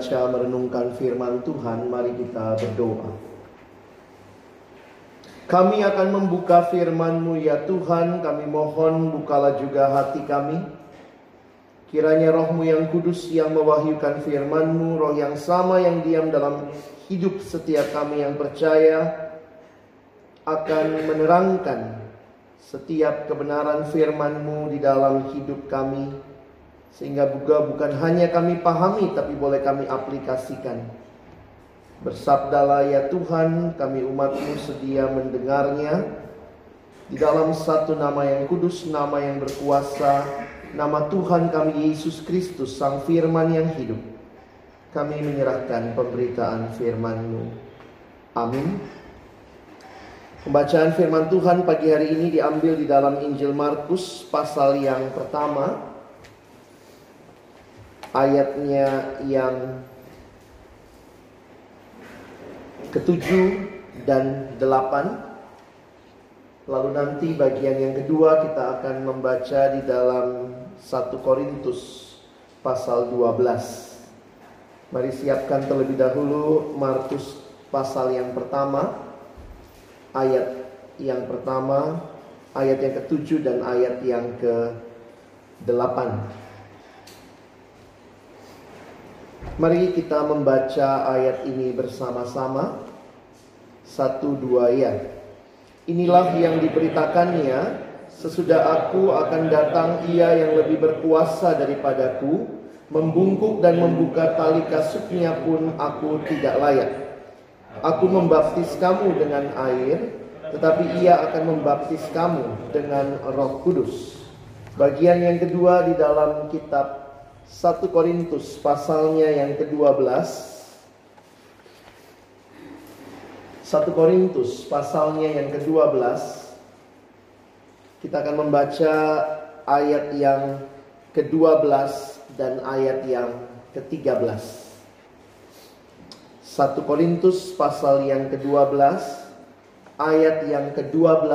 membaca merenungkan firman Tuhan, mari kita berdoa. Kami akan membuka firman-Mu ya Tuhan, kami mohon bukalah juga hati kami. Kiranya rohmu yang kudus yang mewahyukan firman-Mu, roh yang sama yang diam dalam hidup setiap kami yang percaya, akan menerangkan setiap kebenaran firman-Mu di dalam hidup kami sehingga juga bukan hanya kami pahami tapi boleh kami aplikasikan. Bersabdalah ya Tuhan, kami umatmu sedia mendengarnya. Di dalam satu nama yang kudus, nama yang berkuasa, nama Tuhan kami Yesus Kristus, Sang Firman yang hidup. Kami menyerahkan pemberitaan firman-Mu. Amin. Pembacaan firman Tuhan pagi hari ini diambil di dalam Injil Markus pasal yang pertama ayatnya yang ketujuh dan delapan. Lalu nanti bagian yang kedua kita akan membaca di dalam 1 Korintus pasal 12. Mari siapkan terlebih dahulu Markus pasal yang pertama ayat yang pertama, ayat yang ketujuh dan ayat yang ke delapan. Mari kita membaca ayat ini bersama-sama. Satu dua ya. Inilah yang diberitakannya, sesudah aku akan datang ia yang lebih berkuasa daripadaku, membungkuk dan membuka tali kasutnya pun aku tidak layak. Aku membaptis kamu dengan air, tetapi ia akan membaptis kamu dengan roh kudus. Bagian yang kedua di dalam kitab 1 Korintus pasalnya yang ke-12 1 Korintus pasalnya yang ke-12 kita akan membaca ayat yang ke-12 dan ayat yang ke-13 1 Korintus pasal yang ke-12 ayat yang ke-12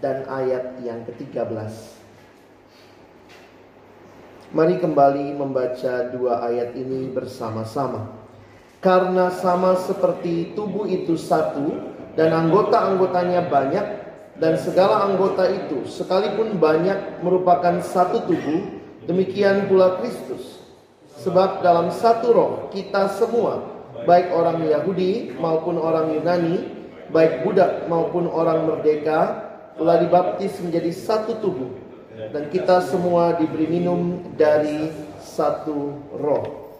dan ayat yang ke-13 Mari kembali membaca dua ayat ini bersama-sama. Karena sama seperti tubuh itu satu dan anggota-anggotanya banyak dan segala anggota itu sekalipun banyak merupakan satu tubuh, demikian pula Kristus. Sebab dalam satu roh kita semua, baik orang Yahudi maupun orang Yunani, baik budak maupun orang merdeka, telah dibaptis menjadi satu tubuh dan kita semua diberi minum dari satu roh.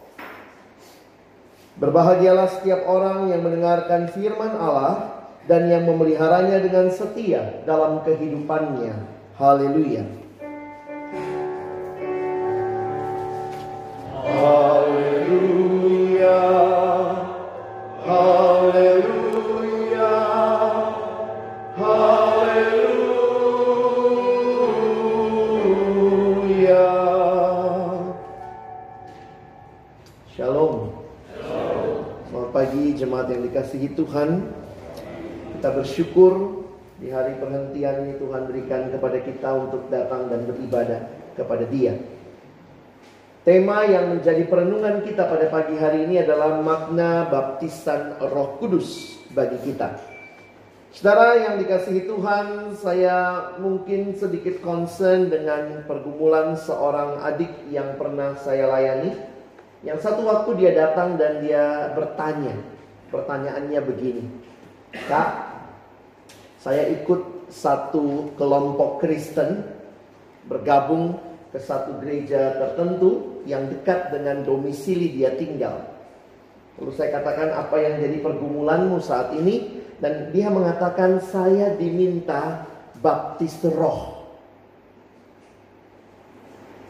Berbahagialah setiap orang yang mendengarkan firman Allah dan yang memeliharanya dengan setia dalam kehidupannya. Haleluya. Jemaat yang dikasihi Tuhan Kita bersyukur di hari perhentian ini Tuhan berikan kepada kita untuk datang dan beribadah kepada dia Tema yang menjadi perenungan kita pada pagi hari ini adalah makna baptisan Roh Kudus bagi kita. Saudara yang dikasihi Tuhan, saya mungkin sedikit concern dengan pergumulan seorang adik yang pernah saya layani. Yang satu waktu dia datang dan dia bertanya. Pertanyaannya begini. Kak, saya ikut satu kelompok Kristen bergabung ke satu gereja tertentu yang dekat dengan domisili dia tinggal. Lalu saya katakan apa yang jadi pergumulanmu saat ini dan dia mengatakan saya diminta baptis roh.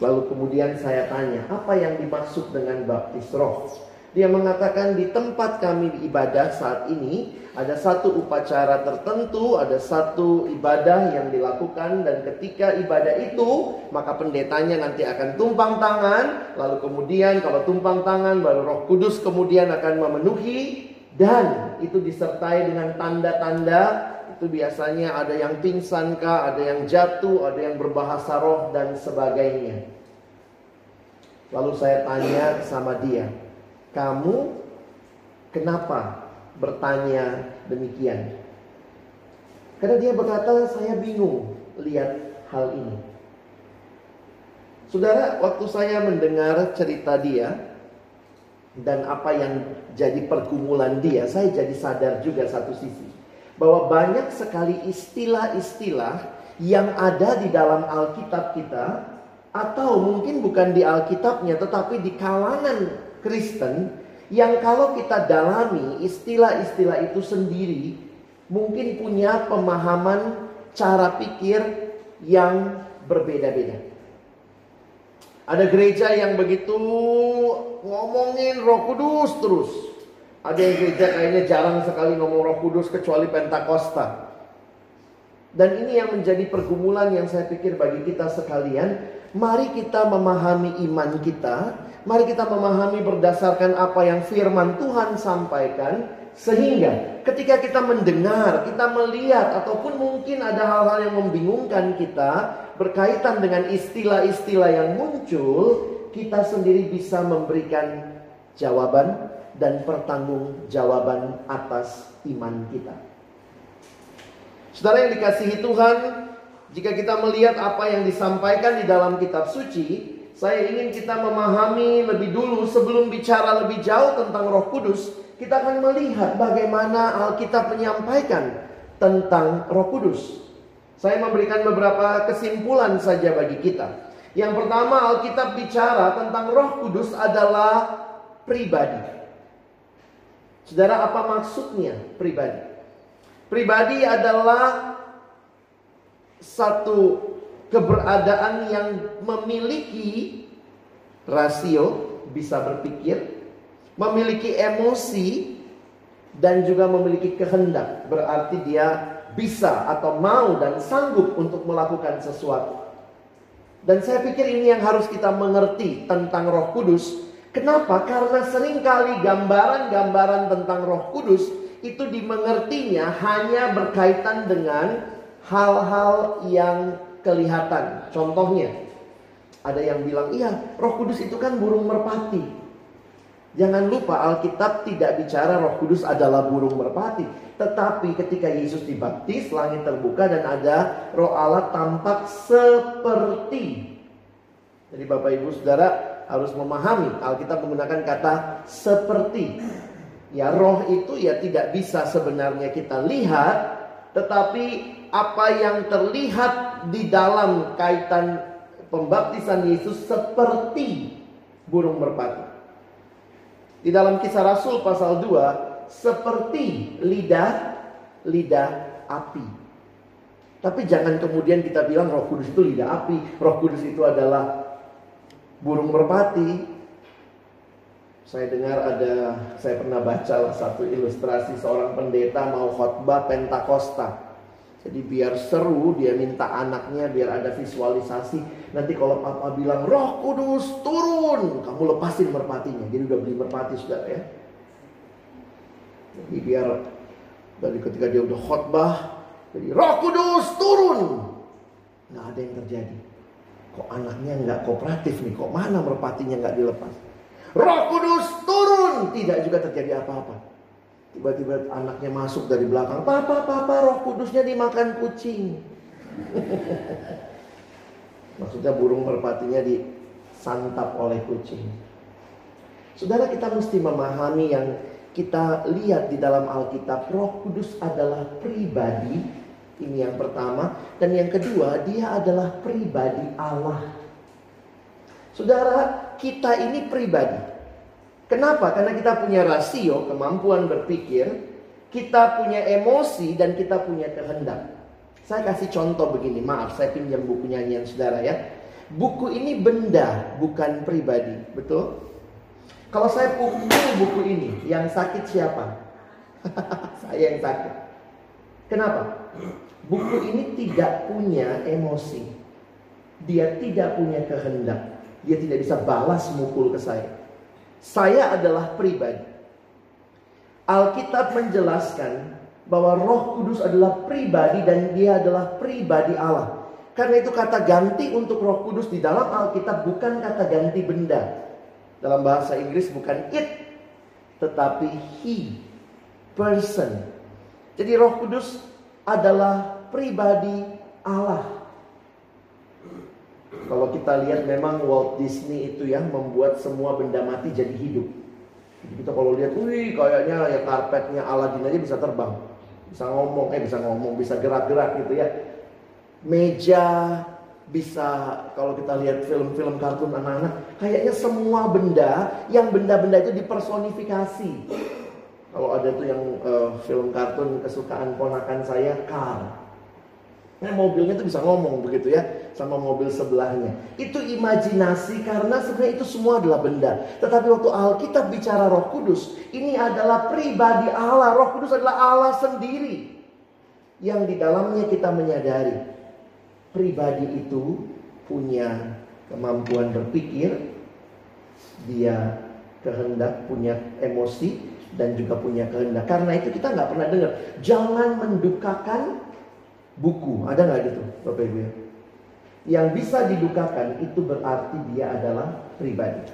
Lalu kemudian saya tanya, apa yang dimaksud dengan baptis roh? Dia mengatakan di tempat kami ibadah saat ini ada satu upacara tertentu, ada satu ibadah yang dilakukan dan ketika ibadah itu maka pendetanya nanti akan tumpang tangan, lalu kemudian kalau tumpang tangan baru Roh Kudus kemudian akan memenuhi dan itu disertai dengan tanda-tanda itu biasanya ada yang pingsan kah, ada yang jatuh, ada yang berbahasa roh dan sebagainya. Lalu saya tanya sama dia, kamu kenapa bertanya demikian? Karena dia berkata, saya bingung lihat hal ini. Saudara, waktu saya mendengar cerita dia dan apa yang jadi pergumulan dia, saya jadi sadar juga satu sisi bahwa banyak sekali istilah-istilah yang ada di dalam Alkitab kita atau mungkin bukan di Alkitabnya tetapi di kalangan Kristen yang kalau kita dalami istilah-istilah itu sendiri mungkin punya pemahaman cara pikir yang berbeda-beda. Ada gereja yang begitu ngomongin Roh Kudus terus. Ada yang gereja kayaknya jarang sekali ngomong Roh Kudus kecuali Pentakosta. Dan ini yang menjadi pergumulan yang saya pikir bagi kita sekalian. Mari kita memahami iman kita Mari kita memahami berdasarkan apa yang firman Tuhan sampaikan sehingga ketika kita mendengar, kita melihat ataupun mungkin ada hal-hal yang membingungkan kita berkaitan dengan istilah-istilah yang muncul, kita sendiri bisa memberikan jawaban dan pertanggungjawaban atas iman kita. Saudara yang dikasihi Tuhan, jika kita melihat apa yang disampaikan di dalam kitab suci, saya ingin kita memahami lebih dulu sebelum bicara lebih jauh tentang Roh Kudus, kita akan melihat bagaimana Alkitab menyampaikan tentang Roh Kudus. Saya memberikan beberapa kesimpulan saja bagi kita. Yang pertama, Alkitab bicara tentang Roh Kudus adalah pribadi. Saudara, apa maksudnya pribadi? Pribadi adalah satu keberadaan yang memiliki rasio, bisa berpikir, memiliki emosi, dan juga memiliki kehendak. Berarti dia bisa atau mau dan sanggup untuk melakukan sesuatu. Dan saya pikir ini yang harus kita mengerti tentang Roh Kudus. Kenapa? Karena sering kali gambaran-gambaran tentang Roh Kudus itu dimengertinya hanya berkaitan dengan hal-hal yang kelihatan. Contohnya, ada yang bilang, iya roh kudus itu kan burung merpati. Jangan lupa Alkitab tidak bicara roh kudus adalah burung merpati. Tetapi ketika Yesus dibaptis, langit terbuka dan ada roh Allah tampak seperti. Jadi Bapak Ibu Saudara harus memahami Alkitab menggunakan kata seperti. Ya roh itu ya tidak bisa sebenarnya kita lihat. Tetapi apa yang terlihat di dalam kaitan pembaptisan Yesus seperti burung merpati. Di dalam kisah Rasul pasal 2 seperti lidah lidah api. Tapi jangan kemudian kita bilang Roh Kudus itu lidah api, Roh Kudus itu adalah burung merpati. Saya dengar ada, saya pernah baca satu ilustrasi seorang pendeta mau khotbah Pentakosta. Jadi biar seru dia minta anaknya biar ada visualisasi. Nanti kalau papa bilang roh kudus turun. Kamu lepasin merpatinya. Jadi udah beli merpati sudah ya. Jadi biar dari ketika dia udah khotbah. Jadi roh kudus turun. Nggak ada yang terjadi. Kok anaknya nggak kooperatif nih? Kok mana merpatinya nggak dilepas? Roh Kudus turun, tidak juga terjadi apa-apa. Tiba-tiba anaknya masuk dari belakang, papa, papa, Roh Kudusnya dimakan kucing. Maksudnya burung merpatinya disantap oleh kucing. Saudara kita mesti memahami yang kita lihat di dalam Alkitab, Roh Kudus adalah pribadi ini yang pertama. Dan yang kedua, dia adalah pribadi Allah. Saudara, kita ini pribadi. Kenapa? Karena kita punya rasio, kemampuan berpikir, kita punya emosi, dan kita punya kehendak. Saya kasih contoh begini, maaf saya pinjam buku nyanyian saudara ya. Buku ini benda, bukan pribadi, betul? Kalau saya pukul buku ini, yang sakit siapa? saya yang sakit. Kenapa? Buku ini tidak punya emosi. Dia tidak punya kehendak. Dia tidak bisa balas mukul ke saya. Saya adalah pribadi. Alkitab menjelaskan bahwa Roh Kudus adalah pribadi dan dia adalah pribadi Allah. Karena itu kata ganti untuk Roh Kudus di dalam Alkitab bukan kata ganti benda. Dalam bahasa Inggris bukan it, tetapi he, person. Jadi Roh Kudus adalah pribadi Allah. Kalau kita lihat memang Walt Disney itu ya membuat semua benda mati jadi hidup. Jadi kita kalau lihat, wih kayaknya ya karpetnya Aladin aja bisa terbang. Bisa ngomong, eh bisa ngomong, bisa gerak-gerak gitu ya. Meja, bisa kalau kita lihat film-film kartun anak-anak, kayaknya semua benda yang benda-benda itu dipersonifikasi. Kalau ada tuh yang uh, film kartun kesukaan ponakan saya, Car. Nah mobilnya tuh bisa ngomong begitu ya sama mobil sebelahnya. Itu imajinasi karena sebenarnya itu semua adalah benda. Tetapi waktu Alkitab bicara Roh Kudus, ini adalah pribadi Allah. Roh Kudus adalah Allah sendiri yang di dalamnya kita menyadari pribadi itu punya kemampuan berpikir, dia kehendak punya emosi dan juga punya kehendak. Karena itu kita nggak pernah dengar jangan mendukakan buku. Ada nggak gitu, Bapak Ibu ya? Yang bisa didukakan itu berarti dia adalah pribadi.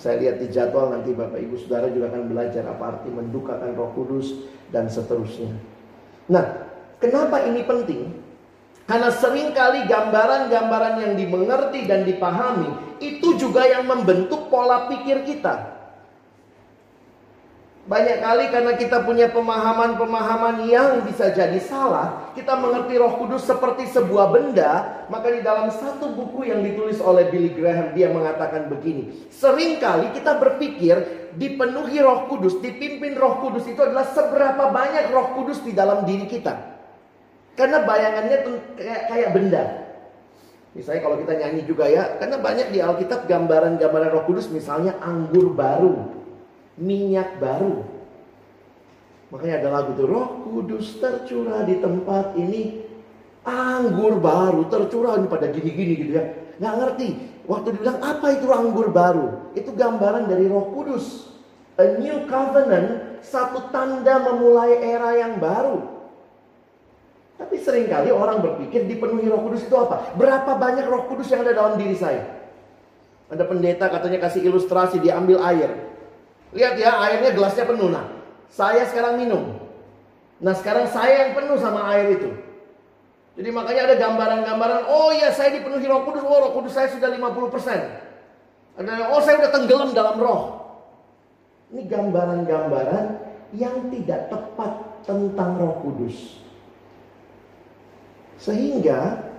Saya lihat di jadwal nanti Bapak Ibu Saudara juga akan belajar apa arti mendukakan Roh Kudus dan seterusnya. Nah, kenapa ini penting? Karena sering kali gambaran-gambaran yang dimengerti dan dipahami itu juga yang membentuk pola pikir kita. Banyak kali karena kita punya pemahaman-pemahaman yang bisa jadi salah, kita mengerti Roh Kudus seperti sebuah benda, maka di dalam satu buku yang ditulis oleh Billy Graham dia mengatakan begini, sering kali kita berpikir dipenuhi Roh Kudus, dipimpin Roh Kudus itu adalah seberapa banyak Roh Kudus di dalam diri kita. Karena bayangannya kayak, kayak benda. Misalnya kalau kita nyanyi juga ya, karena banyak di Alkitab gambaran-gambaran Roh Kudus misalnya anggur baru minyak baru. Makanya ada lagu itu Roh Kudus tercurah di tempat ini anggur baru tercurah pada gini-gini gitu ya. Nggak ngerti. Waktu dibilang apa itu anggur baru? Itu gambaran dari Roh Kudus. A new covenant, satu tanda memulai era yang baru. Tapi sering kali orang berpikir dipenuhi Roh Kudus itu apa? Berapa banyak Roh Kudus yang ada dalam diri saya? Ada pendeta katanya kasih ilustrasi, dia ambil air. Lihat ya, airnya gelasnya penuh. Nah, saya sekarang minum. Nah, sekarang saya yang penuh sama air itu. Jadi makanya ada gambaran-gambaran, oh ya saya dipenuhi roh kudus, oh roh kudus saya sudah 50%. Ada, oh saya sudah tenggelam dalam roh. Ini gambaran-gambaran yang tidak tepat tentang roh kudus. Sehingga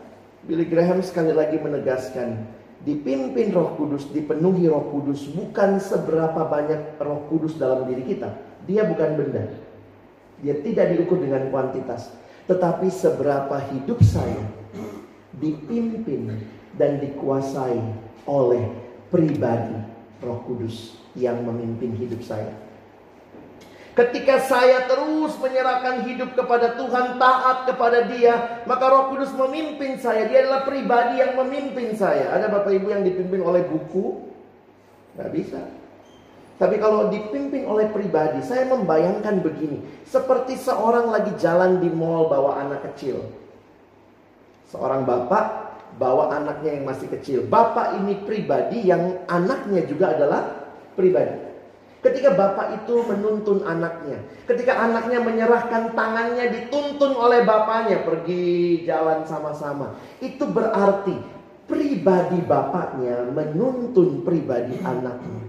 Billy Graham sekali lagi menegaskan, dipimpin Roh Kudus, dipenuhi Roh Kudus, bukan seberapa banyak Roh Kudus dalam diri kita. Dia bukan benda. Dia tidak diukur dengan kuantitas, tetapi seberapa hidup saya dipimpin dan dikuasai oleh pribadi Roh Kudus yang memimpin hidup saya. Ketika saya terus menyerahkan hidup kepada Tuhan, taat kepada Dia, maka Roh Kudus memimpin saya. Dia adalah pribadi yang memimpin saya. Ada Bapak Ibu yang dipimpin oleh buku? Gak bisa. Tapi kalau dipimpin oleh pribadi, saya membayangkan begini. Seperti seorang lagi jalan di mall bawa anak kecil. Seorang bapak bawa anaknya yang masih kecil. Bapak ini pribadi yang anaknya juga adalah pribadi. Ketika bapak itu menuntun anaknya, ketika anaknya menyerahkan tangannya dituntun oleh bapaknya pergi jalan sama-sama, itu berarti pribadi bapaknya menuntun pribadi anaknya.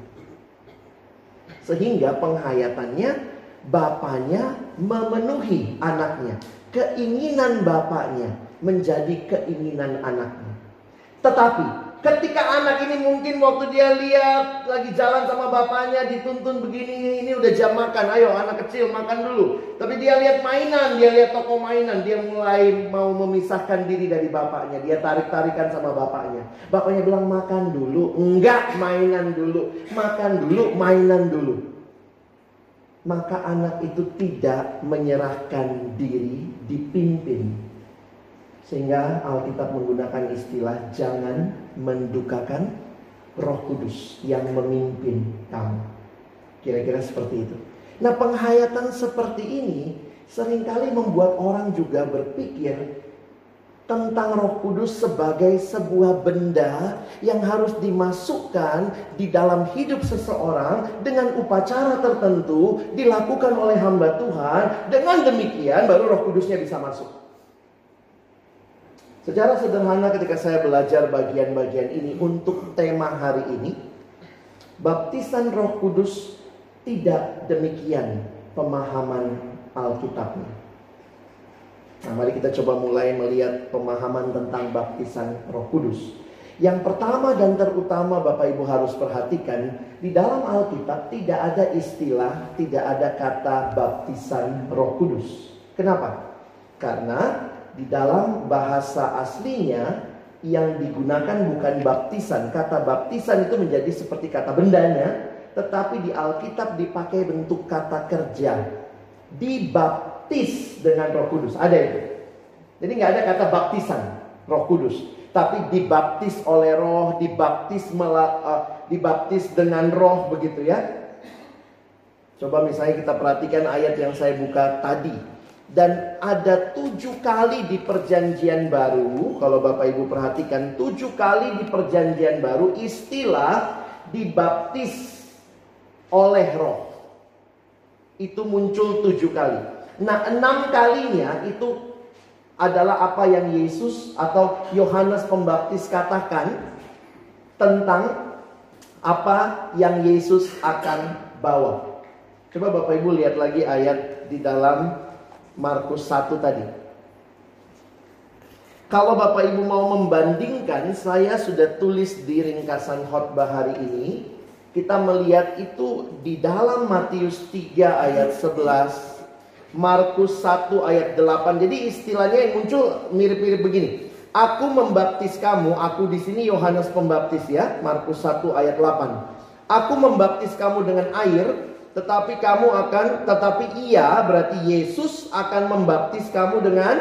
Sehingga penghayatannya bapaknya memenuhi anaknya. Keinginan bapaknya menjadi keinginan anaknya. Tetapi ketika anak ini mungkin waktu dia lihat lagi jalan sama bapaknya dituntun begini ini udah jam makan ayo anak kecil makan dulu. Tapi dia lihat mainan dia lihat toko mainan dia mulai mau memisahkan diri dari bapaknya. Dia tarik tarikan sama bapaknya. Bapaknya bilang makan dulu. Enggak mainan dulu. Makan dulu mainan dulu. Maka anak itu tidak menyerahkan diri dipimpin sehingga Alkitab menggunakan istilah jangan mendukakan Roh Kudus yang memimpin kamu. Kira-kira seperti itu. Nah, penghayatan seperti ini sering kali membuat orang juga berpikir tentang Roh Kudus sebagai sebuah benda yang harus dimasukkan di dalam hidup seseorang dengan upacara tertentu dilakukan oleh hamba Tuhan. Dengan demikian baru Roh Kudusnya bisa masuk. Secara sederhana ketika saya belajar bagian-bagian ini untuk tema hari ini, baptisan Roh Kudus tidak demikian pemahaman Alkitabnya. Nah, mari kita coba mulai melihat pemahaman tentang baptisan Roh Kudus. Yang pertama dan terutama Bapak Ibu harus perhatikan, di dalam Alkitab tidak ada istilah, tidak ada kata baptisan Roh Kudus. Kenapa? Karena di dalam bahasa aslinya yang digunakan bukan baptisan. Kata baptisan itu menjadi seperti kata bendanya, tetapi di Alkitab dipakai bentuk kata kerja. Dibaptis dengan Roh Kudus. Ada itu. Jadi nggak ada kata baptisan Roh Kudus, tapi dibaptis oleh Roh, dibaptis mela, uh, dibaptis dengan Roh begitu ya. Coba misalnya kita perhatikan ayat yang saya buka tadi dan ada tujuh kali di perjanjian baru, kalau Bapak Ibu perhatikan, tujuh kali di perjanjian baru istilah dibaptis oleh roh. Itu muncul tujuh kali. Nah enam kalinya itu adalah apa yang Yesus atau Yohanes Pembaptis katakan tentang apa yang Yesus akan bawa. Coba Bapak Ibu lihat lagi ayat di dalam Markus 1 tadi. Kalau Bapak Ibu mau membandingkan, saya sudah tulis di ringkasan khotbah hari ini. Kita melihat itu di dalam Matius 3 ayat 11, Markus 1 ayat 8. Jadi istilahnya yang muncul mirip-mirip begini. Aku membaptis kamu, aku di sini Yohanes Pembaptis ya, Markus 1 ayat 8. Aku membaptis kamu dengan air, tetapi kamu akan tetapi ia berarti Yesus akan membaptis kamu dengan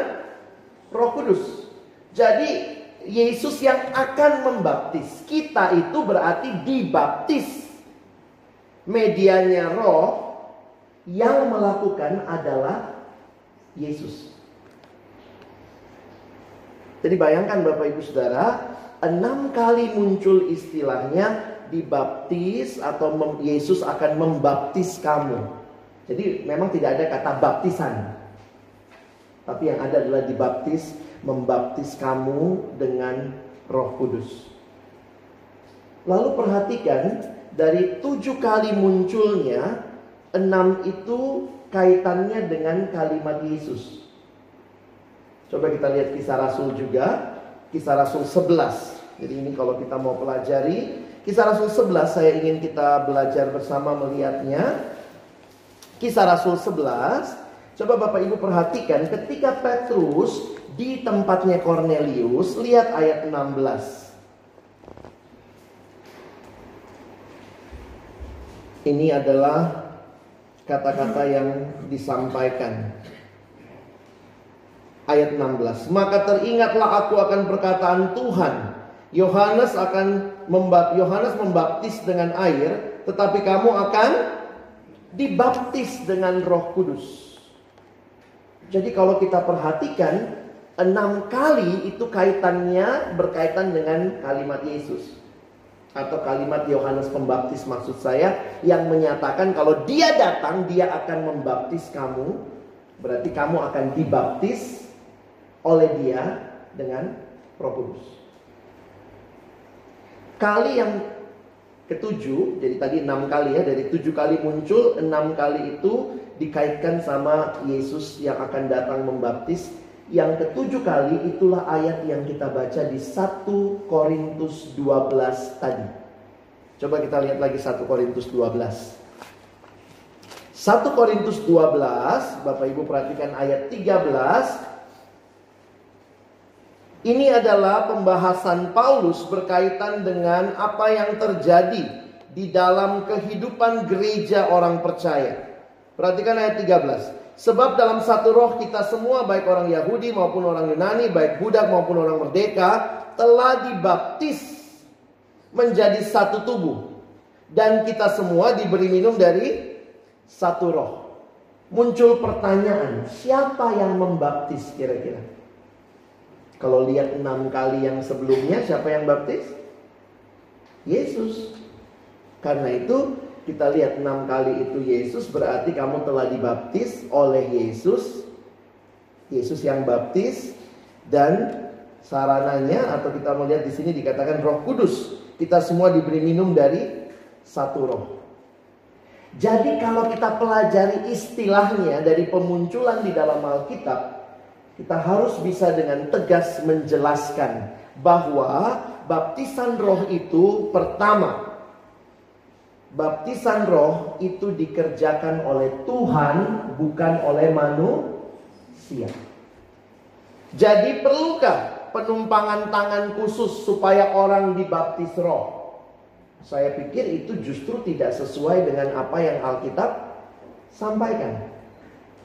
Roh Kudus. Jadi Yesus yang akan membaptis. Kita itu berarti dibaptis. Medianya Roh yang melakukan adalah Yesus. Jadi bayangkan Bapak Ibu Saudara, enam kali muncul istilahnya dibaptis atau Yesus akan membaptis kamu. Jadi memang tidak ada kata baptisan. Tapi yang ada adalah dibaptis, membaptis kamu dengan Roh Kudus. Lalu perhatikan dari tujuh kali munculnya, enam itu kaitannya dengan kalimat Yesus. Coba kita lihat kisah Rasul juga, kisah Rasul 11. Jadi ini kalau kita mau pelajari, Kisah Rasul 11 saya ingin kita belajar bersama melihatnya. Kisah Rasul 11. Coba Bapak Ibu perhatikan ketika Petrus di tempatnya Cornelius, lihat ayat 16. Ini adalah kata-kata yang disampaikan. Ayat 16. Maka teringatlah aku akan perkataan Tuhan. Yohanes akan membat Yohanes membaptis dengan air, tetapi kamu akan dibaptis dengan Roh Kudus. Jadi kalau kita perhatikan enam kali itu kaitannya berkaitan dengan kalimat Yesus atau kalimat Yohanes Pembaptis maksud saya yang menyatakan kalau dia datang dia akan membaptis kamu berarti kamu akan dibaptis oleh dia dengan Roh Kudus. Kali yang ketujuh, jadi tadi enam kali ya, dari tujuh kali muncul, enam kali itu dikaitkan sama Yesus yang akan datang membaptis. Yang ketujuh kali itulah ayat yang kita baca di 1 Korintus 12 tadi. Coba kita lihat lagi 1 Korintus 12. 1 Korintus 12, Bapak Ibu perhatikan ayat 13 ini adalah pembahasan Paulus berkaitan dengan apa yang terjadi di dalam kehidupan gereja orang percaya. Perhatikan ayat 13. Sebab dalam satu roh kita semua baik orang Yahudi maupun orang Yunani, baik budak maupun orang merdeka telah dibaptis menjadi satu tubuh. Dan kita semua diberi minum dari satu roh. Muncul pertanyaan, siapa yang membaptis kira-kira? Kalau lihat enam kali yang sebelumnya, siapa yang baptis? Yesus. Karena itu kita lihat enam kali itu Yesus berarti kamu telah dibaptis oleh Yesus. Yesus yang baptis dan sarananya atau kita melihat di sini dikatakan Roh Kudus. Kita semua diberi minum dari satu roh. Jadi kalau kita pelajari istilahnya dari pemunculan di dalam Alkitab, kita harus bisa dengan tegas menjelaskan bahwa baptisan roh itu pertama baptisan roh itu dikerjakan oleh Tuhan bukan oleh manusia. Jadi perlukah penumpangan tangan khusus supaya orang dibaptis roh? Saya pikir itu justru tidak sesuai dengan apa yang Alkitab sampaikan.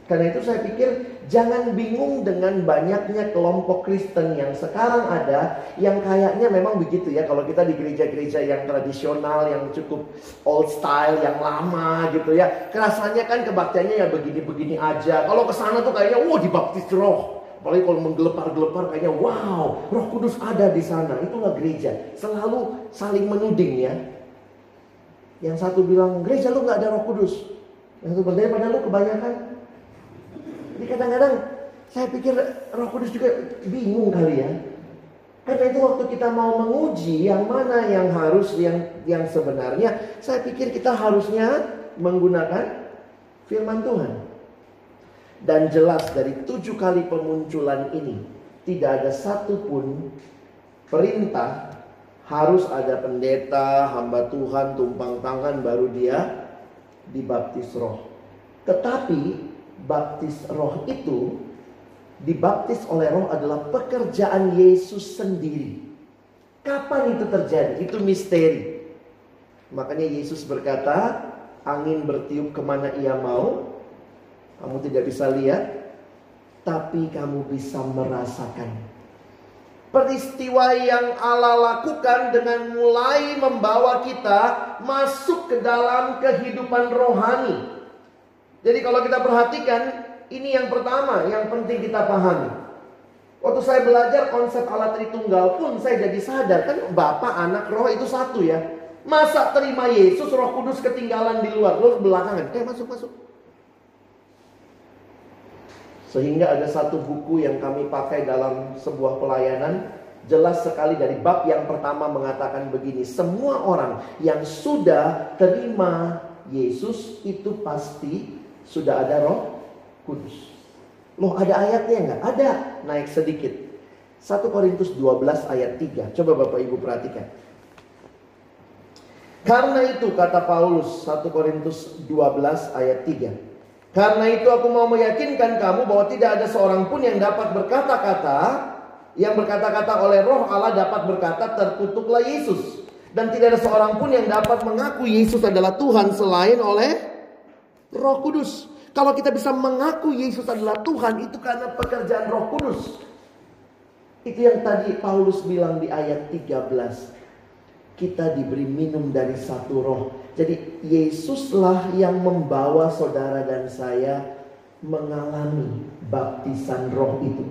Karena itu saya pikir jangan bingung dengan banyaknya kelompok Kristen yang sekarang ada yang kayaknya memang begitu ya kalau kita di gereja-gereja yang tradisional yang cukup old style yang lama gitu ya. Kerasanya kan kebaktiannya ya begini-begini aja. Kalau ke sana tuh kayaknya wah dibaptis roh. Apalagi kalau menggelepar-gelepar kayaknya wow, Roh Kudus ada di sana. Itulah gereja. Selalu saling menuding ya. Yang satu bilang, "Gereja lu nggak ada Roh Kudus." Yang satu bertanya, "Padahal lu kebanyakan jadi kadang-kadang saya pikir Roh Kudus juga bingung kali ya. Karena itu waktu kita mau menguji yang mana yang harus yang yang sebenarnya, saya pikir kita harusnya menggunakan firman Tuhan. Dan jelas dari tujuh kali pemunculan ini tidak ada satupun perintah harus ada pendeta, hamba Tuhan, tumpang tangan baru dia dibaptis roh. Tetapi baptis roh itu dibaptis oleh roh adalah pekerjaan Yesus sendiri. Kapan itu terjadi? Itu misteri. Makanya Yesus berkata, angin bertiup ke mana ia mau. Kamu tidak bisa lihat, tapi kamu bisa merasakan. Peristiwa yang Allah lakukan dengan mulai membawa kita masuk ke dalam kehidupan rohani. Jadi kalau kita perhatikan, ini yang pertama yang penting kita pahami. Waktu saya belajar konsep alat Tritunggal pun saya jadi sadar kan Bapak, Anak, Roh itu satu ya. Masa terima Yesus, Roh Kudus ketinggalan di luar, lu belakangan. Eh masuk masuk. Sehingga ada satu buku yang kami pakai dalam sebuah pelayanan jelas sekali dari bab yang pertama mengatakan begini, semua orang yang sudah terima Yesus itu pasti sudah ada roh kudus. Loh ada ayatnya nggak? Ada. Naik sedikit. 1 Korintus 12 ayat 3. Coba Bapak Ibu perhatikan. Karena itu kata Paulus 1 Korintus 12 ayat 3. Karena itu aku mau meyakinkan kamu bahwa tidak ada seorang pun yang dapat berkata-kata yang berkata-kata oleh roh Allah dapat berkata terkutuklah Yesus. Dan tidak ada seorang pun yang dapat mengaku Yesus adalah Tuhan selain oleh Roh Kudus. Kalau kita bisa mengaku Yesus adalah Tuhan itu karena pekerjaan Roh Kudus. Itu yang tadi Paulus bilang di ayat 13. Kita diberi minum dari satu roh. Jadi Yesuslah yang membawa saudara dan saya mengalami baptisan roh itu.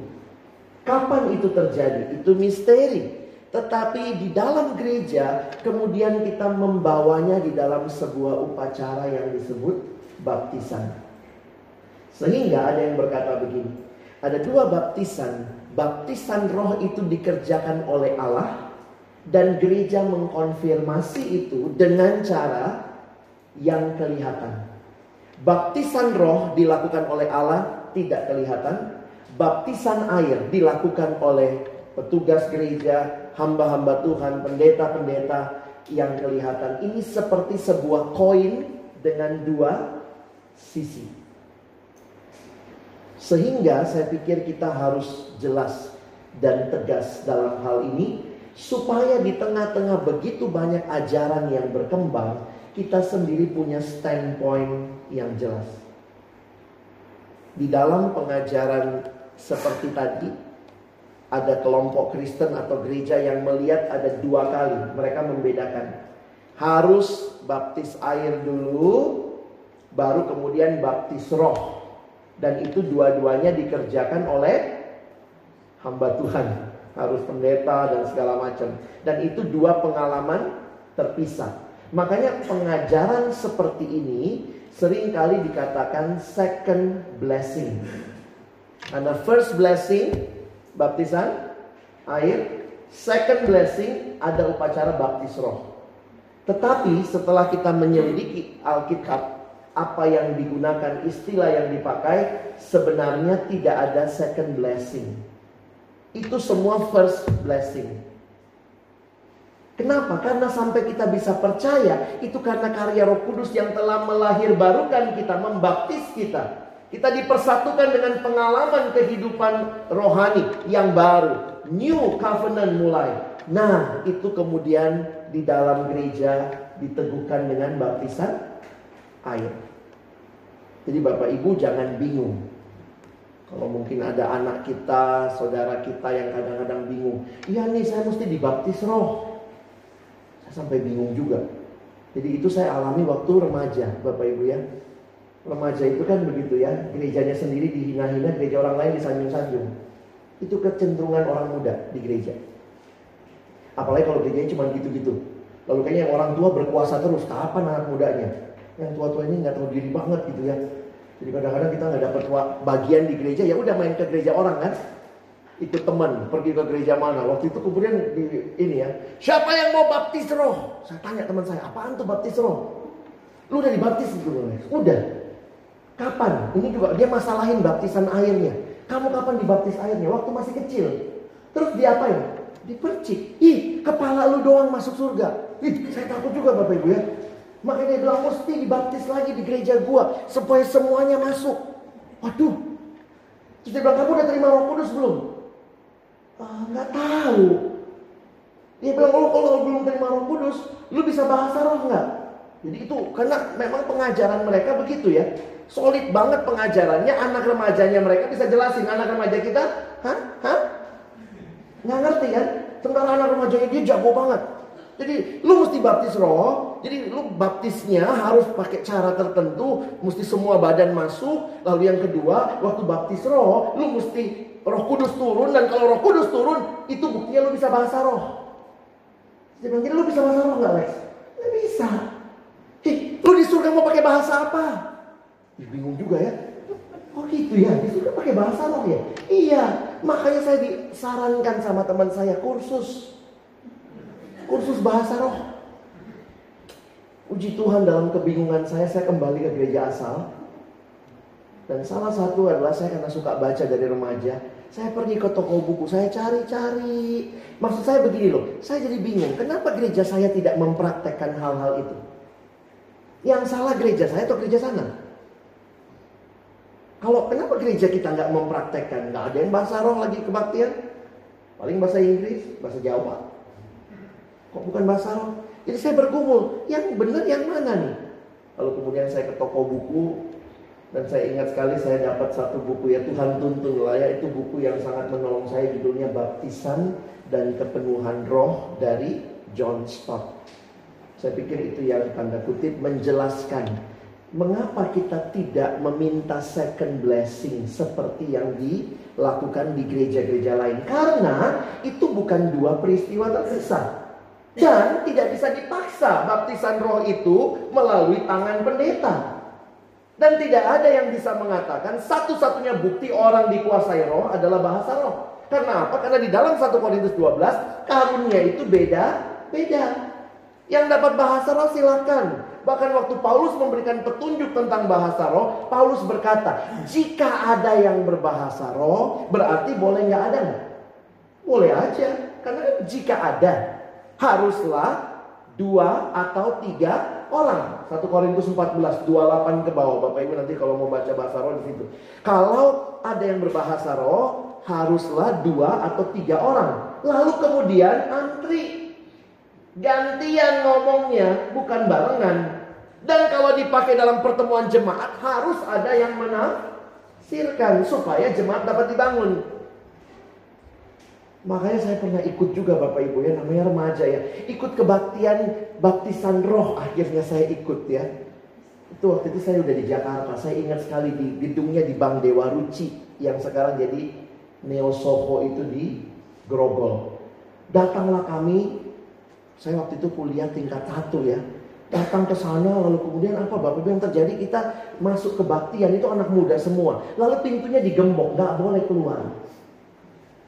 Kapan itu terjadi? Itu misteri. Tetapi di dalam gereja kemudian kita membawanya di dalam sebuah upacara yang disebut baptisan. Sehingga ada yang berkata begini. Ada dua baptisan. Baptisan roh itu dikerjakan oleh Allah. Dan gereja mengkonfirmasi itu dengan cara yang kelihatan. Baptisan roh dilakukan oleh Allah tidak kelihatan baptisan air dilakukan oleh petugas gereja, hamba-hamba Tuhan, pendeta-pendeta yang kelihatan. Ini seperti sebuah koin dengan dua sisi. Sehingga saya pikir kita harus jelas dan tegas dalam hal ini supaya di tengah-tengah begitu banyak ajaran yang berkembang, kita sendiri punya standpoint yang jelas. Di dalam pengajaran seperti tadi ada kelompok Kristen atau gereja yang melihat ada dua kali mereka membedakan harus baptis air dulu baru kemudian baptis roh. Dan itu dua-duanya dikerjakan oleh hamba Tuhan. Harus pendeta dan segala macam. Dan itu dua pengalaman terpisah. Makanya pengajaran seperti ini sering kali dikatakan second blessing. Karena first blessing baptisan air, second blessing ada upacara baptis roh. Tetapi setelah kita menyelidiki Alkitab, apa yang digunakan, istilah yang dipakai sebenarnya tidak ada second blessing. Itu semua first blessing. Kenapa? Karena sampai kita bisa percaya itu karena karya Roh Kudus yang telah melahir barukan kita, membaptis kita. Kita dipersatukan dengan pengalaman kehidupan rohani yang baru. New covenant mulai. Nah, itu kemudian di dalam gereja diteguhkan dengan baptisan air. Jadi Bapak Ibu jangan bingung. Kalau mungkin ada anak kita, saudara kita yang kadang-kadang bingung. Iya nih saya mesti dibaptis roh. Saya sampai bingung juga. Jadi itu saya alami waktu remaja Bapak Ibu ya remaja itu kan begitu ya, gerejanya sendiri dihina-hina, gereja orang lain disanjung-sanjung. Itu kecenderungan orang muda di gereja. Apalagi kalau gerejanya cuma gitu-gitu. Lalu kayaknya orang tua berkuasa terus, kapan anak mudanya? Yang tua-tua ini nggak tahu diri banget gitu ya. Jadi kadang-kadang kita nggak dapat bagian di gereja, ya udah main ke gereja orang kan. Ikut teman, pergi ke gereja mana. Waktu itu kemudian di, ini ya, siapa yang mau baptis roh? Saya tanya teman saya, apaan tuh baptis roh? Lu udah dibaptis gitu Udah. Kapan? Ini juga dia masalahin baptisan airnya. Kamu kapan dibaptis airnya? Waktu masih kecil. Terus diapain? Dipercik. Ih, kepala lu doang masuk surga. Ih, saya takut juga Bapak Ibu ya. Makanya dia bilang mesti dibaptis lagi di gereja gua supaya semuanya masuk. Waduh. Dia bilang kamu udah terima Roh Kudus belum? Ah, nggak tahu. Dia bilang oh, kalau belum terima Roh Kudus, lu bisa bahasa roh nggak? Jadi itu karena memang pengajaran mereka begitu ya solid banget pengajarannya, anak remajanya mereka bisa jelasin. Anak remaja kita, hah? Hah? Nggak ngerti kan? Tentang anak remajanya dia jago banget. Jadi lu mesti baptis roh, jadi lu baptisnya harus pakai cara tertentu, mesti semua badan masuk. Lalu yang kedua, waktu baptis roh, lu mesti roh kudus turun. Dan kalau roh kudus turun, itu buktinya lu bisa bahasa roh. Dia bilang, lu bisa bahasa roh nggak Lex? Nggak bisa. Hih, lu di surga mau pakai bahasa apa? bingung juga ya. Oh gitu ya, di situ pakai bahasa roh ya? Iya, makanya saya disarankan sama teman saya kursus. Kursus bahasa roh. Uji Tuhan dalam kebingungan saya, saya kembali ke gereja asal. Dan salah satu adalah saya karena suka baca dari remaja. Saya pergi ke toko buku, saya cari-cari. Maksud saya begini loh, saya jadi bingung. Kenapa gereja saya tidak mempraktekkan hal-hal itu? Yang salah gereja saya atau gereja sana? Kalau kenapa gereja kita nggak mempraktekkan? Nggak ada yang bahasa roh lagi kebaktian. Paling bahasa Inggris, bahasa Jawa. Kok bukan bahasa roh? Jadi saya bergumul, yang benar yang mana nih? Lalu kemudian saya ke toko buku dan saya ingat sekali saya dapat satu buku ya Tuhan tuntun lah ya itu buku yang sangat menolong saya judulnya Baptisan dan Kepenuhan Roh dari John Stott. Saya pikir itu yang tanda kutip menjelaskan Mengapa kita tidak meminta second blessing seperti yang di dilakukan di gereja-gereja lain. Karena itu bukan dua peristiwa terpisah. Dan tidak bisa dipaksa baptisan roh itu melalui tangan pendeta. Dan tidak ada yang bisa mengatakan satu-satunya bukti orang dikuasai roh adalah bahasa roh. Karena apa? Karena di dalam 1 Korintus 12 karunia itu beda, beda. Yang dapat bahasa roh silakan. Bahkan waktu Paulus memberikan petunjuk tentang bahasa roh, Paulus berkata, jika ada yang berbahasa roh, berarti boleh nggak ada Boleh aja, karena jika ada, haruslah dua atau tiga orang. 1 Korintus 14, 28 ke bawah. Bapak Ibu nanti kalau mau baca bahasa roh di situ. Kalau ada yang berbahasa roh, haruslah dua atau tiga orang. Lalu kemudian antri Gantian ngomongnya, bukan barengan. Dan kalau dipakai dalam pertemuan jemaat, harus ada yang menafsirkan supaya jemaat dapat dibangun. Makanya saya pernah ikut juga Bapak Ibu ya, namanya remaja ya. Ikut kebaktian baptisan roh akhirnya saya ikut ya. Itu waktu itu saya udah di Jakarta, saya ingat sekali di gedungnya di Bang Dewa Ruci yang sekarang jadi Neo Soho itu di Grogol. Datanglah kami saya waktu itu kuliah tingkat satu ya. Datang ke sana lalu kemudian apa Bapak Ibu yang terjadi kita masuk ke baktian itu anak muda semua. Lalu pintunya digembok, nggak boleh keluar.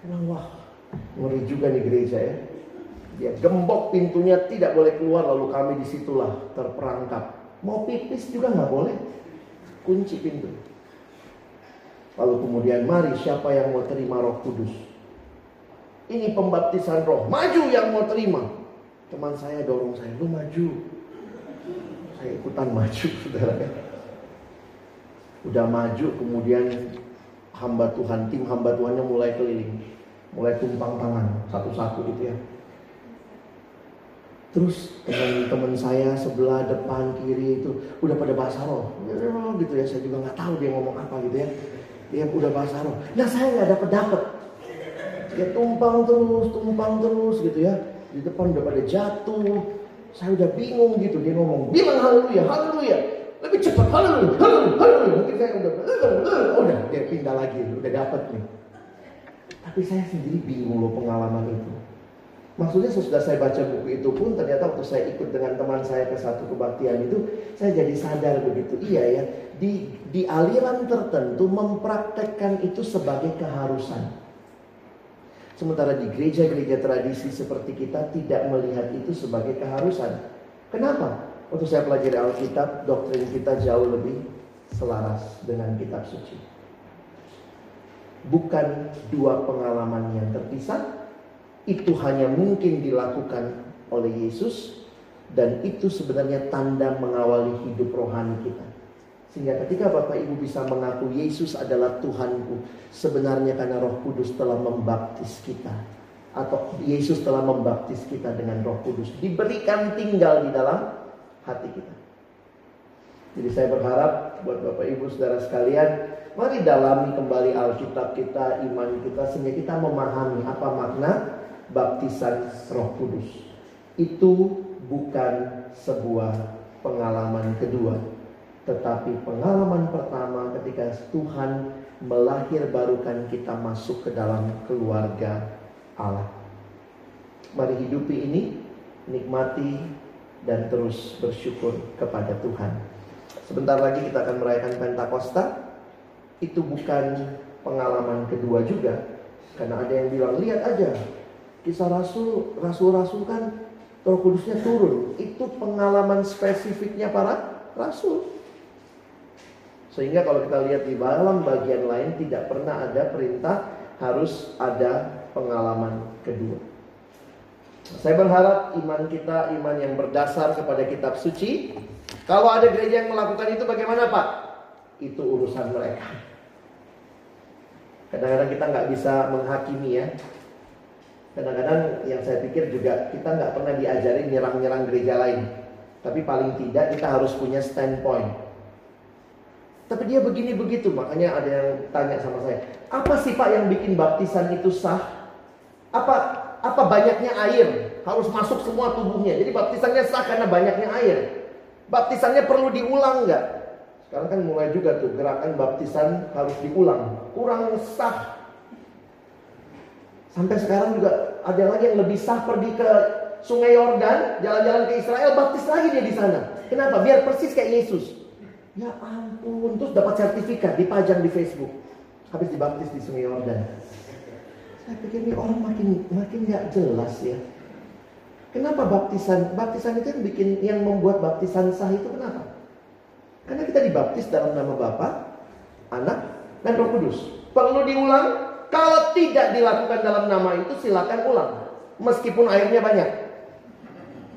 Karena wah, ngeri juga nih gereja ya. Dia gembok pintunya tidak boleh keluar lalu kami di situlah terperangkap. Mau pipis juga nggak boleh. Kunci pintu. Lalu kemudian mari siapa yang mau terima roh kudus. Ini pembaptisan roh. Maju yang mau terima. Teman saya dorong saya, lu maju. Saya ikutan maju, saudara. Udah maju, kemudian hamba Tuhan, tim hamba Tuhannya mulai keliling. Mulai tumpang tangan, satu-satu gitu ya. Terus teman-teman saya sebelah depan kiri itu udah pada bahasa roh, gitu ya. Saya juga nggak tahu dia ngomong apa gitu ya. Dia udah bahasa roh. Nah saya nggak dapet dapet. Dia tumpang terus, tumpang terus gitu ya di depan udah pada jatuh. Saya udah bingung gitu. Dia ngomong, bilang haleluya, haleluya. Lebih cepat, haleluya, haleluya. Mungkin saya udah, udah dia pindah lagi, udah dapet nih. Tapi saya sendiri bingung loh pengalaman itu. Maksudnya sesudah saya baca buku itu pun ternyata waktu saya ikut dengan teman saya ke satu kebaktian itu saya jadi sadar begitu iya ya di di aliran tertentu mempraktekkan itu sebagai keharusan. Sementara di gereja-gereja tradisi seperti kita tidak melihat itu sebagai keharusan. Kenapa? Waktu saya pelajari Alkitab, doktrin kita jauh lebih selaras dengan kitab suci. Bukan dua pengalaman yang terpisah, itu hanya mungkin dilakukan oleh Yesus dan itu sebenarnya tanda mengawali hidup rohani kita. Sehingga ketika Bapak Ibu bisa mengaku Yesus adalah Tuhanku, sebenarnya karena Roh Kudus telah membaptis kita. Atau Yesus telah membaptis kita dengan Roh Kudus. Diberikan tinggal di dalam hati kita. Jadi saya berharap buat Bapak Ibu Saudara sekalian, mari dalami kembali Alkitab kita, iman kita sehingga kita memahami apa makna baptisan Roh Kudus. Itu bukan sebuah pengalaman kedua, tetapi pengalaman pertama ketika Tuhan melahir barukan kita masuk ke dalam keluarga Allah. Mari hidupi ini, nikmati dan terus bersyukur kepada Tuhan. Sebentar lagi kita akan merayakan Pentakosta. Itu bukan pengalaman kedua juga. Karena ada yang bilang, lihat aja. Kisah Rasul, Rasul-Rasul kan Roh Kudusnya turun. Itu pengalaman spesifiknya para Rasul. Sehingga kalau kita lihat di dalam bagian lain tidak pernah ada perintah harus ada pengalaman kedua. Saya berharap iman kita iman yang berdasar kepada kitab suci. Kalau ada gereja yang melakukan itu bagaimana Pak? Itu urusan mereka. Kadang-kadang kita nggak bisa menghakimi ya. Kadang-kadang yang saya pikir juga kita nggak pernah diajari nyerang-nyerang gereja lain. Tapi paling tidak kita harus punya standpoint tapi dia begini begitu, makanya ada yang tanya sama saya, apa sih Pak yang bikin baptisan itu sah? Apa apa banyaknya air harus masuk semua tubuhnya. Jadi baptisannya sah karena banyaknya air. Baptisannya perlu diulang nggak? Sekarang kan mulai juga tuh gerakan baptisan harus diulang. Kurang sah. Sampai sekarang juga ada lagi yang lebih sah pergi ke Sungai Yordan, jalan-jalan ke Israel, baptis lagi dia di sana. Kenapa? Biar persis kayak Yesus. Ya ampun, terus dapat sertifikat dipajang di Facebook. Habis dibaptis di Sungai Yordan. Saya pikir ini orang makin makin nggak jelas ya. Kenapa baptisan? Baptisan itu yang bikin yang membuat baptisan sah itu kenapa? Karena kita dibaptis dalam nama Bapa, Anak, dan Roh Kudus. Perlu diulang? Kalau tidak dilakukan dalam nama itu silakan ulang. Meskipun airnya banyak.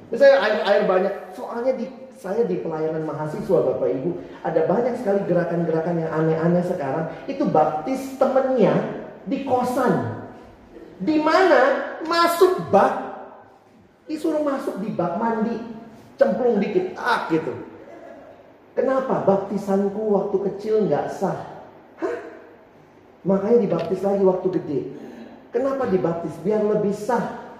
Misalnya air air banyak. Soalnya di saya di pelayanan mahasiswa Bapak Ibu ada banyak sekali gerakan-gerakan yang aneh-aneh sekarang. Itu baptis temennya di kosan. Di mana masuk bak disuruh masuk di bak mandi cemplung dikit ah gitu kenapa baptisanku waktu kecil nggak sah Makanya dibaptis lagi waktu gede. Kenapa dibaptis? Biar lebih sah.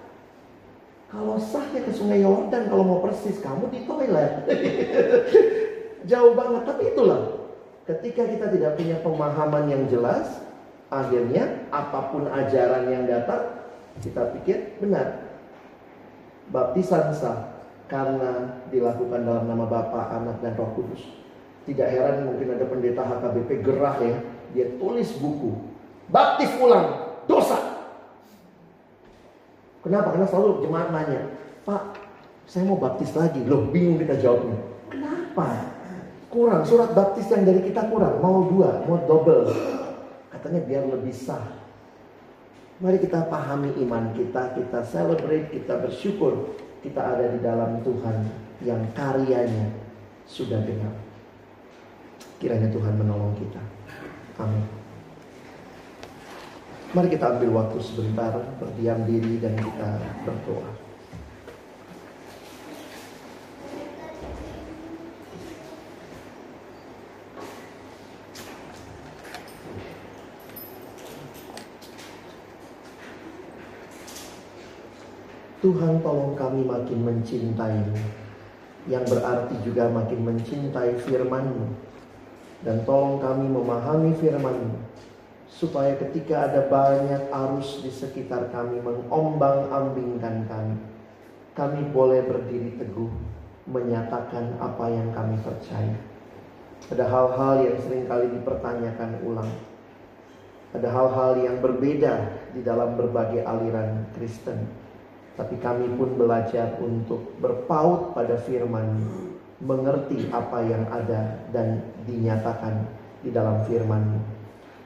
Kalau sah ya ke sungai Yordan kalau mau persis kamu di toilet. Jauh banget, tapi itulah. Ketika kita tidak punya pemahaman yang jelas, akhirnya apa pun ajaran yang datang, kita pikir benar. Baptisan sah karena dilakukan dalam nama Bapa, Anak, dan Roh Kudus. Tidak heran mungkin ada pendeta HKBP gerah ya, dia tulis buku. Baptis ulang, dosa. Kenapa? Karena selalu jemaat nanya, Pak, saya mau baptis lagi. Loh, bingung kita jawabnya. Kenapa? Kurang, surat baptis yang dari kita kurang. Mau dua, mau double. Katanya biar lebih sah. Mari kita pahami iman kita, kita celebrate, kita bersyukur. Kita ada di dalam Tuhan yang karyanya sudah genap. Kiranya Tuhan menolong kita. Amin. Mari kita ambil waktu sebentar berdiam diri dan kita berdoa. Tuhan tolong kami makin mencintaimu Yang berarti juga makin mencintai firmanmu dan tolong kami memahami firman supaya ketika ada banyak arus di sekitar kami mengombang-ambingkan kami, kami boleh berdiri teguh menyatakan apa yang kami percaya. Ada hal-hal yang sering kali dipertanyakan ulang. Ada hal-hal yang berbeda di dalam berbagai aliran Kristen. Tapi kami pun belajar untuk berpaut pada firman mengerti apa yang ada dan dinyatakan di dalam firman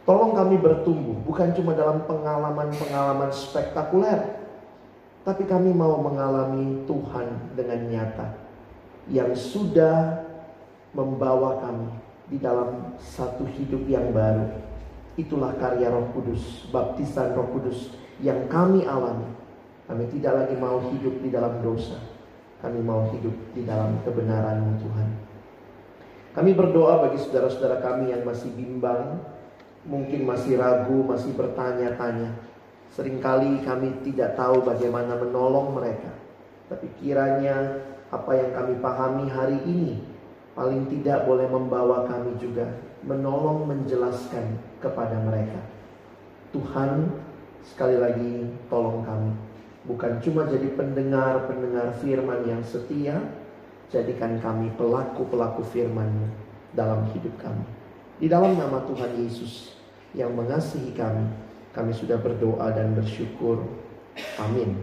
Tolong kami bertumbuh, bukan cuma dalam pengalaman-pengalaman spektakuler, tapi kami mau mengalami Tuhan dengan nyata yang sudah membawa kami di dalam satu hidup yang baru. Itulah karya Roh Kudus, baptisan Roh Kudus yang kami alami. Kami tidak lagi mau hidup di dalam dosa, kami mau hidup di dalam kebenaran Tuhan. Kami berdoa bagi saudara-saudara kami yang masih bimbang, mungkin masih ragu, masih bertanya-tanya. Seringkali kami tidak tahu bagaimana menolong mereka. Tapi kiranya apa yang kami pahami hari ini paling tidak boleh membawa kami juga menolong menjelaskan kepada mereka. Tuhan sekali lagi tolong kami Bukan cuma jadi pendengar-pendengar firman yang setia, jadikan kami pelaku-pelaku firman dalam hidup kami. Di dalam nama Tuhan Yesus yang mengasihi kami, kami sudah berdoa dan bersyukur. Amin.